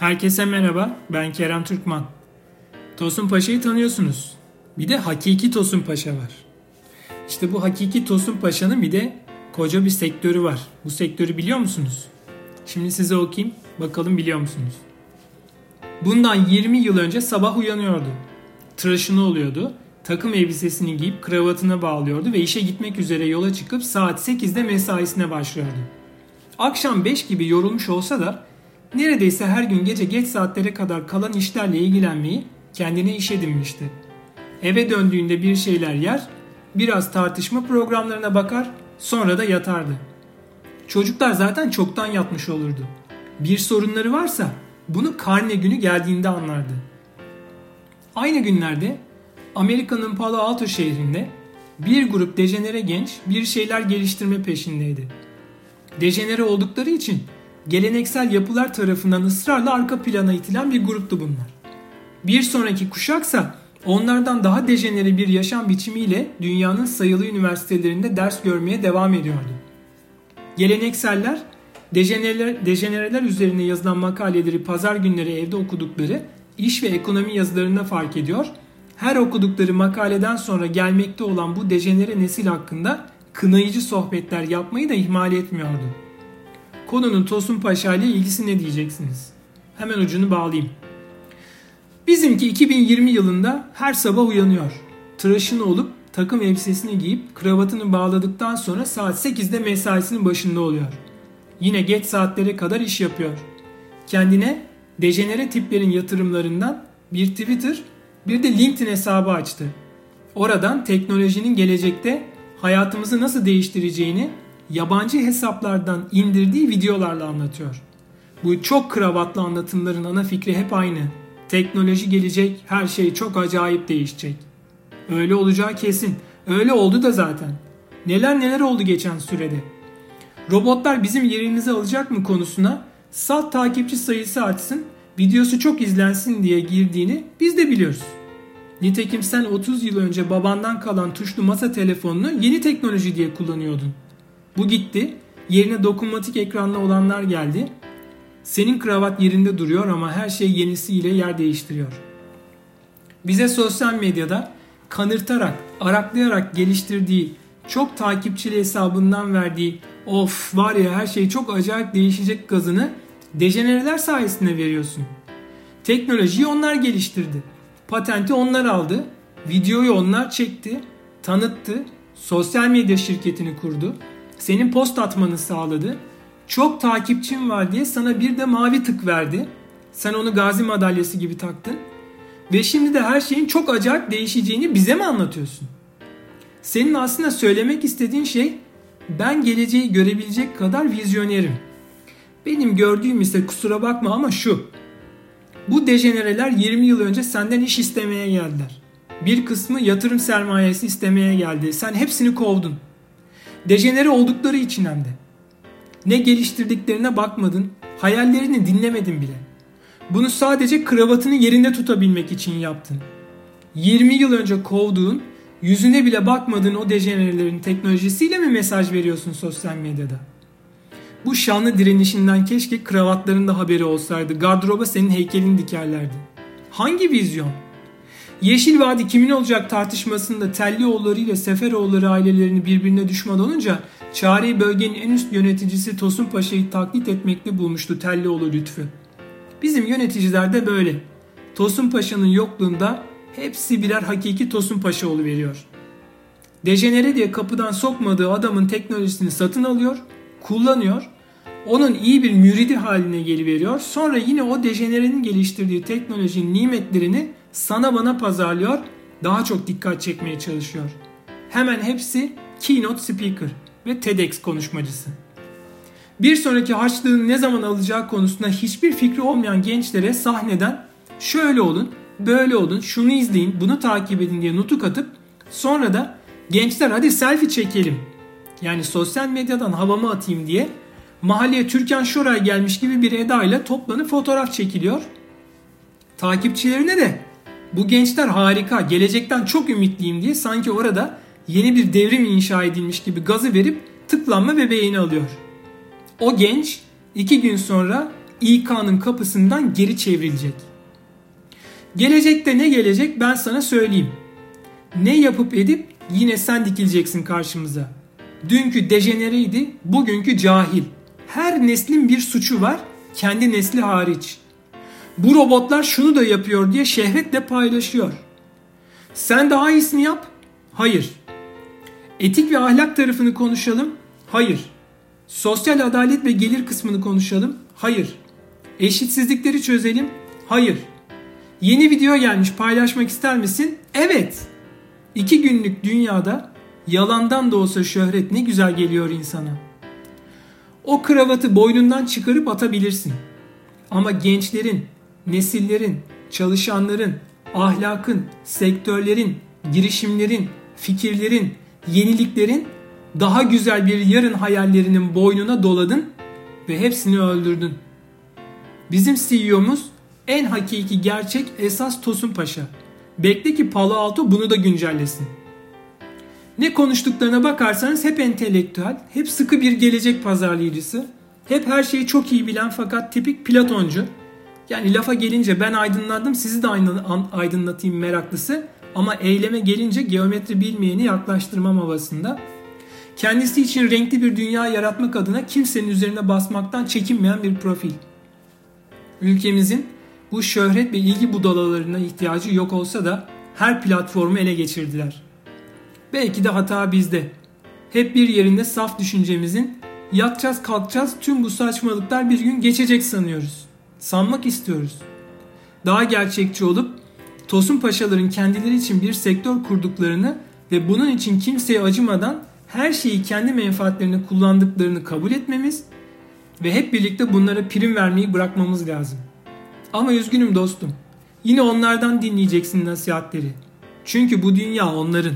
Herkese merhaba, ben Kerem Türkman. Tosun Paşa'yı tanıyorsunuz. Bir de Hakiki Tosun Paşa var. İşte bu Hakiki Tosun Paşa'nın bir de koca bir sektörü var. Bu sektörü biliyor musunuz? Şimdi size okuyayım, bakalım biliyor musunuz? Bundan 20 yıl önce sabah uyanıyordu. Tıraşını oluyordu. Takım elbisesini giyip kravatına bağlıyordu ve işe gitmek üzere yola çıkıp saat 8'de mesaisine başlıyordu. Akşam 5 gibi yorulmuş olsa da neredeyse her gün gece geç saatlere kadar kalan işlerle ilgilenmeyi kendine iş edinmişti. Eve döndüğünde bir şeyler yer, biraz tartışma programlarına bakar, sonra da yatardı. Çocuklar zaten çoktan yatmış olurdu. Bir sorunları varsa bunu karne günü geldiğinde anlardı. Aynı günlerde Amerika'nın Palo Alto şehrinde bir grup dejenere genç bir şeyler geliştirme peşindeydi. Dejenere oldukları için geleneksel yapılar tarafından ısrarla arka plana itilen bir gruptu bunlar. Bir sonraki kuşaksa onlardan daha dejenere bir yaşam biçimiyle dünyanın sayılı üniversitelerinde ders görmeye devam ediyordu. Gelenekseller dejenereler, dejenereler üzerine yazılan makaleleri pazar günleri evde okudukları iş ve ekonomi yazılarında fark ediyor. Her okudukları makaleden sonra gelmekte olan bu dejenere nesil hakkında kınayıcı sohbetler yapmayı da ihmal etmiyordu. Konunun Tosun Paşa ile ilgisi ne diyeceksiniz? Hemen ucunu bağlayayım. Bizimki 2020 yılında her sabah uyanıyor. Tıraşını olup takım elbisesini giyip kravatını bağladıktan sonra saat 8'de mesaisinin başında oluyor. Yine geç saatlere kadar iş yapıyor. Kendine dejenere tiplerin yatırımlarından bir Twitter bir de LinkedIn hesabı açtı. Oradan teknolojinin gelecekte hayatımızı nasıl değiştireceğini yabancı hesaplardan indirdiği videolarla anlatıyor. Bu çok kravatlı anlatımların ana fikri hep aynı. Teknoloji gelecek, her şey çok acayip değişecek. Öyle olacağı kesin. Öyle oldu da zaten. Neler neler oldu geçen sürede. Robotlar bizim yerimizi alacak mı konusuna salt takipçi sayısı artsın, videosu çok izlensin diye girdiğini biz de biliyoruz. Nitekim sen 30 yıl önce babandan kalan tuşlu masa telefonunu yeni teknoloji diye kullanıyordun. Bu gitti, yerine dokunmatik ekranlı olanlar geldi. Senin kravat yerinde duruyor ama her şey yenisiyle yer değiştiriyor. Bize sosyal medyada kanırtarak, araklayarak geliştirdiği, çok takipçili hesabından verdiği of var ya her şey çok acayip değişecek gazını dejenereler sayesinde veriyorsun. Teknolojiyi onlar geliştirdi. Patenti onlar aldı. Videoyu onlar çekti, tanıttı. Sosyal medya şirketini kurdu. Senin post atmanı sağladı. Çok takipçin var diye sana bir de mavi tık verdi. Sen onu gazi madalyası gibi taktın. Ve şimdi de her şeyin çok acayip değişeceğini bize mi anlatıyorsun? Senin aslında söylemek istediğin şey ben geleceği görebilecek kadar vizyonerim. Benim gördüğüm ise kusura bakma ama şu. Bu dejenereler 20 yıl önce senden iş istemeye geldiler. Bir kısmı yatırım sermayesi istemeye geldi. Sen hepsini kovdun. Dejenere oldukları için hem de. Ne geliştirdiklerine bakmadın, hayallerini dinlemedin bile. Bunu sadece kravatını yerinde tutabilmek için yaptın. 20 yıl önce kovduğun, yüzüne bile bakmadığın o dejenerelerin teknolojisiyle mi mesaj veriyorsun sosyal medyada? Bu şanlı direnişinden keşke kravatların da haberi olsaydı. Gardıroba senin heykelini dikerlerdi. Hangi vizyon? Yeşil Vadi kimin olacak tartışmasında Tellioğulları ile Seferoğulları ailelerini birbirine düşman olunca çareyi bölgenin en üst yöneticisi Tosun Paşa'yı taklit etmekte bulmuştu Tellioğlu Lütfü. Bizim yöneticiler de böyle. Tosun Paşa'nın yokluğunda hepsi birer hakiki Tosun Paşa veriyor. Dejenere diye kapıdan sokmadığı adamın teknolojisini satın alıyor, kullanıyor, onun iyi bir müridi haline geliveriyor. Sonra yine o dejenerenin geliştirdiği teknolojinin nimetlerini sana bana pazarlıyor, daha çok dikkat çekmeye çalışıyor. Hemen hepsi keynote speaker ve TEDx konuşmacısı. Bir sonraki harçlığın ne zaman alacağı konusunda hiçbir fikri olmayan gençlere sahneden şöyle olun, böyle olun, şunu izleyin, bunu takip edin diye nutuk atıp sonra da gençler hadi selfie çekelim. Yani sosyal medyadan havamı atayım diye mahalleye Türkan Şoray gelmiş gibi bir edayla toplanıp fotoğraf çekiliyor. Takipçilerine de bu gençler harika, gelecekten çok ümitliyim diye sanki orada yeni bir devrim inşa edilmiş gibi gazı verip tıklanma ve beğeni alıyor. O genç iki gün sonra İK'nın kapısından geri çevrilecek. Gelecekte ne gelecek ben sana söyleyeyim. Ne yapıp edip yine sen dikileceksin karşımıza. Dünkü dejenereydi, bugünkü cahil. Her neslin bir suçu var, kendi nesli hariç. Bu robotlar şunu da yapıyor diye şehvetle paylaşıyor. Sen daha iyisini yap. Hayır. Etik ve ahlak tarafını konuşalım. Hayır. Sosyal adalet ve gelir kısmını konuşalım. Hayır. Eşitsizlikleri çözelim. Hayır. Yeni video gelmiş paylaşmak ister misin? Evet. İki günlük dünyada yalandan da olsa şöhret ne güzel geliyor insana. O kravatı boynundan çıkarıp atabilirsin. Ama gençlerin, nesillerin, çalışanların, ahlakın, sektörlerin, girişimlerin, fikirlerin, yeniliklerin daha güzel bir yarın hayallerinin boynuna doladın ve hepsini öldürdün. Bizim CEO'muz en hakiki gerçek esas Tosun Paşa. Bekle ki Palo Alto bunu da güncellesin. Ne konuştuklarına bakarsanız hep entelektüel, hep sıkı bir gelecek pazarlayıcısı, hep her şeyi çok iyi bilen fakat tipik Platoncu. Yani lafa gelince ben aydınlandım sizi de aydınlatayım meraklısı ama eyleme gelince geometri bilmeyeni yaklaştırmam havasında. Kendisi için renkli bir dünya yaratmak adına kimsenin üzerine basmaktan çekinmeyen bir profil. Ülkemizin bu şöhret ve ilgi budalalarına ihtiyacı yok olsa da her platformu ele geçirdiler. Belki de hata bizde. Hep bir yerinde saf düşüncemizin yatacağız kalkacağız tüm bu saçmalıklar bir gün geçecek sanıyoruz. Sanmak istiyoruz. Daha gerçekçi olup Tosun Paşaların kendileri için bir sektör kurduklarını ve bunun için kimseye acımadan her şeyi kendi menfaatlerine kullandıklarını kabul etmemiz ve hep birlikte bunlara prim vermeyi bırakmamız lazım. Ama üzgünüm dostum. Yine onlardan dinleyeceksin nasihatleri. Çünkü bu dünya onların.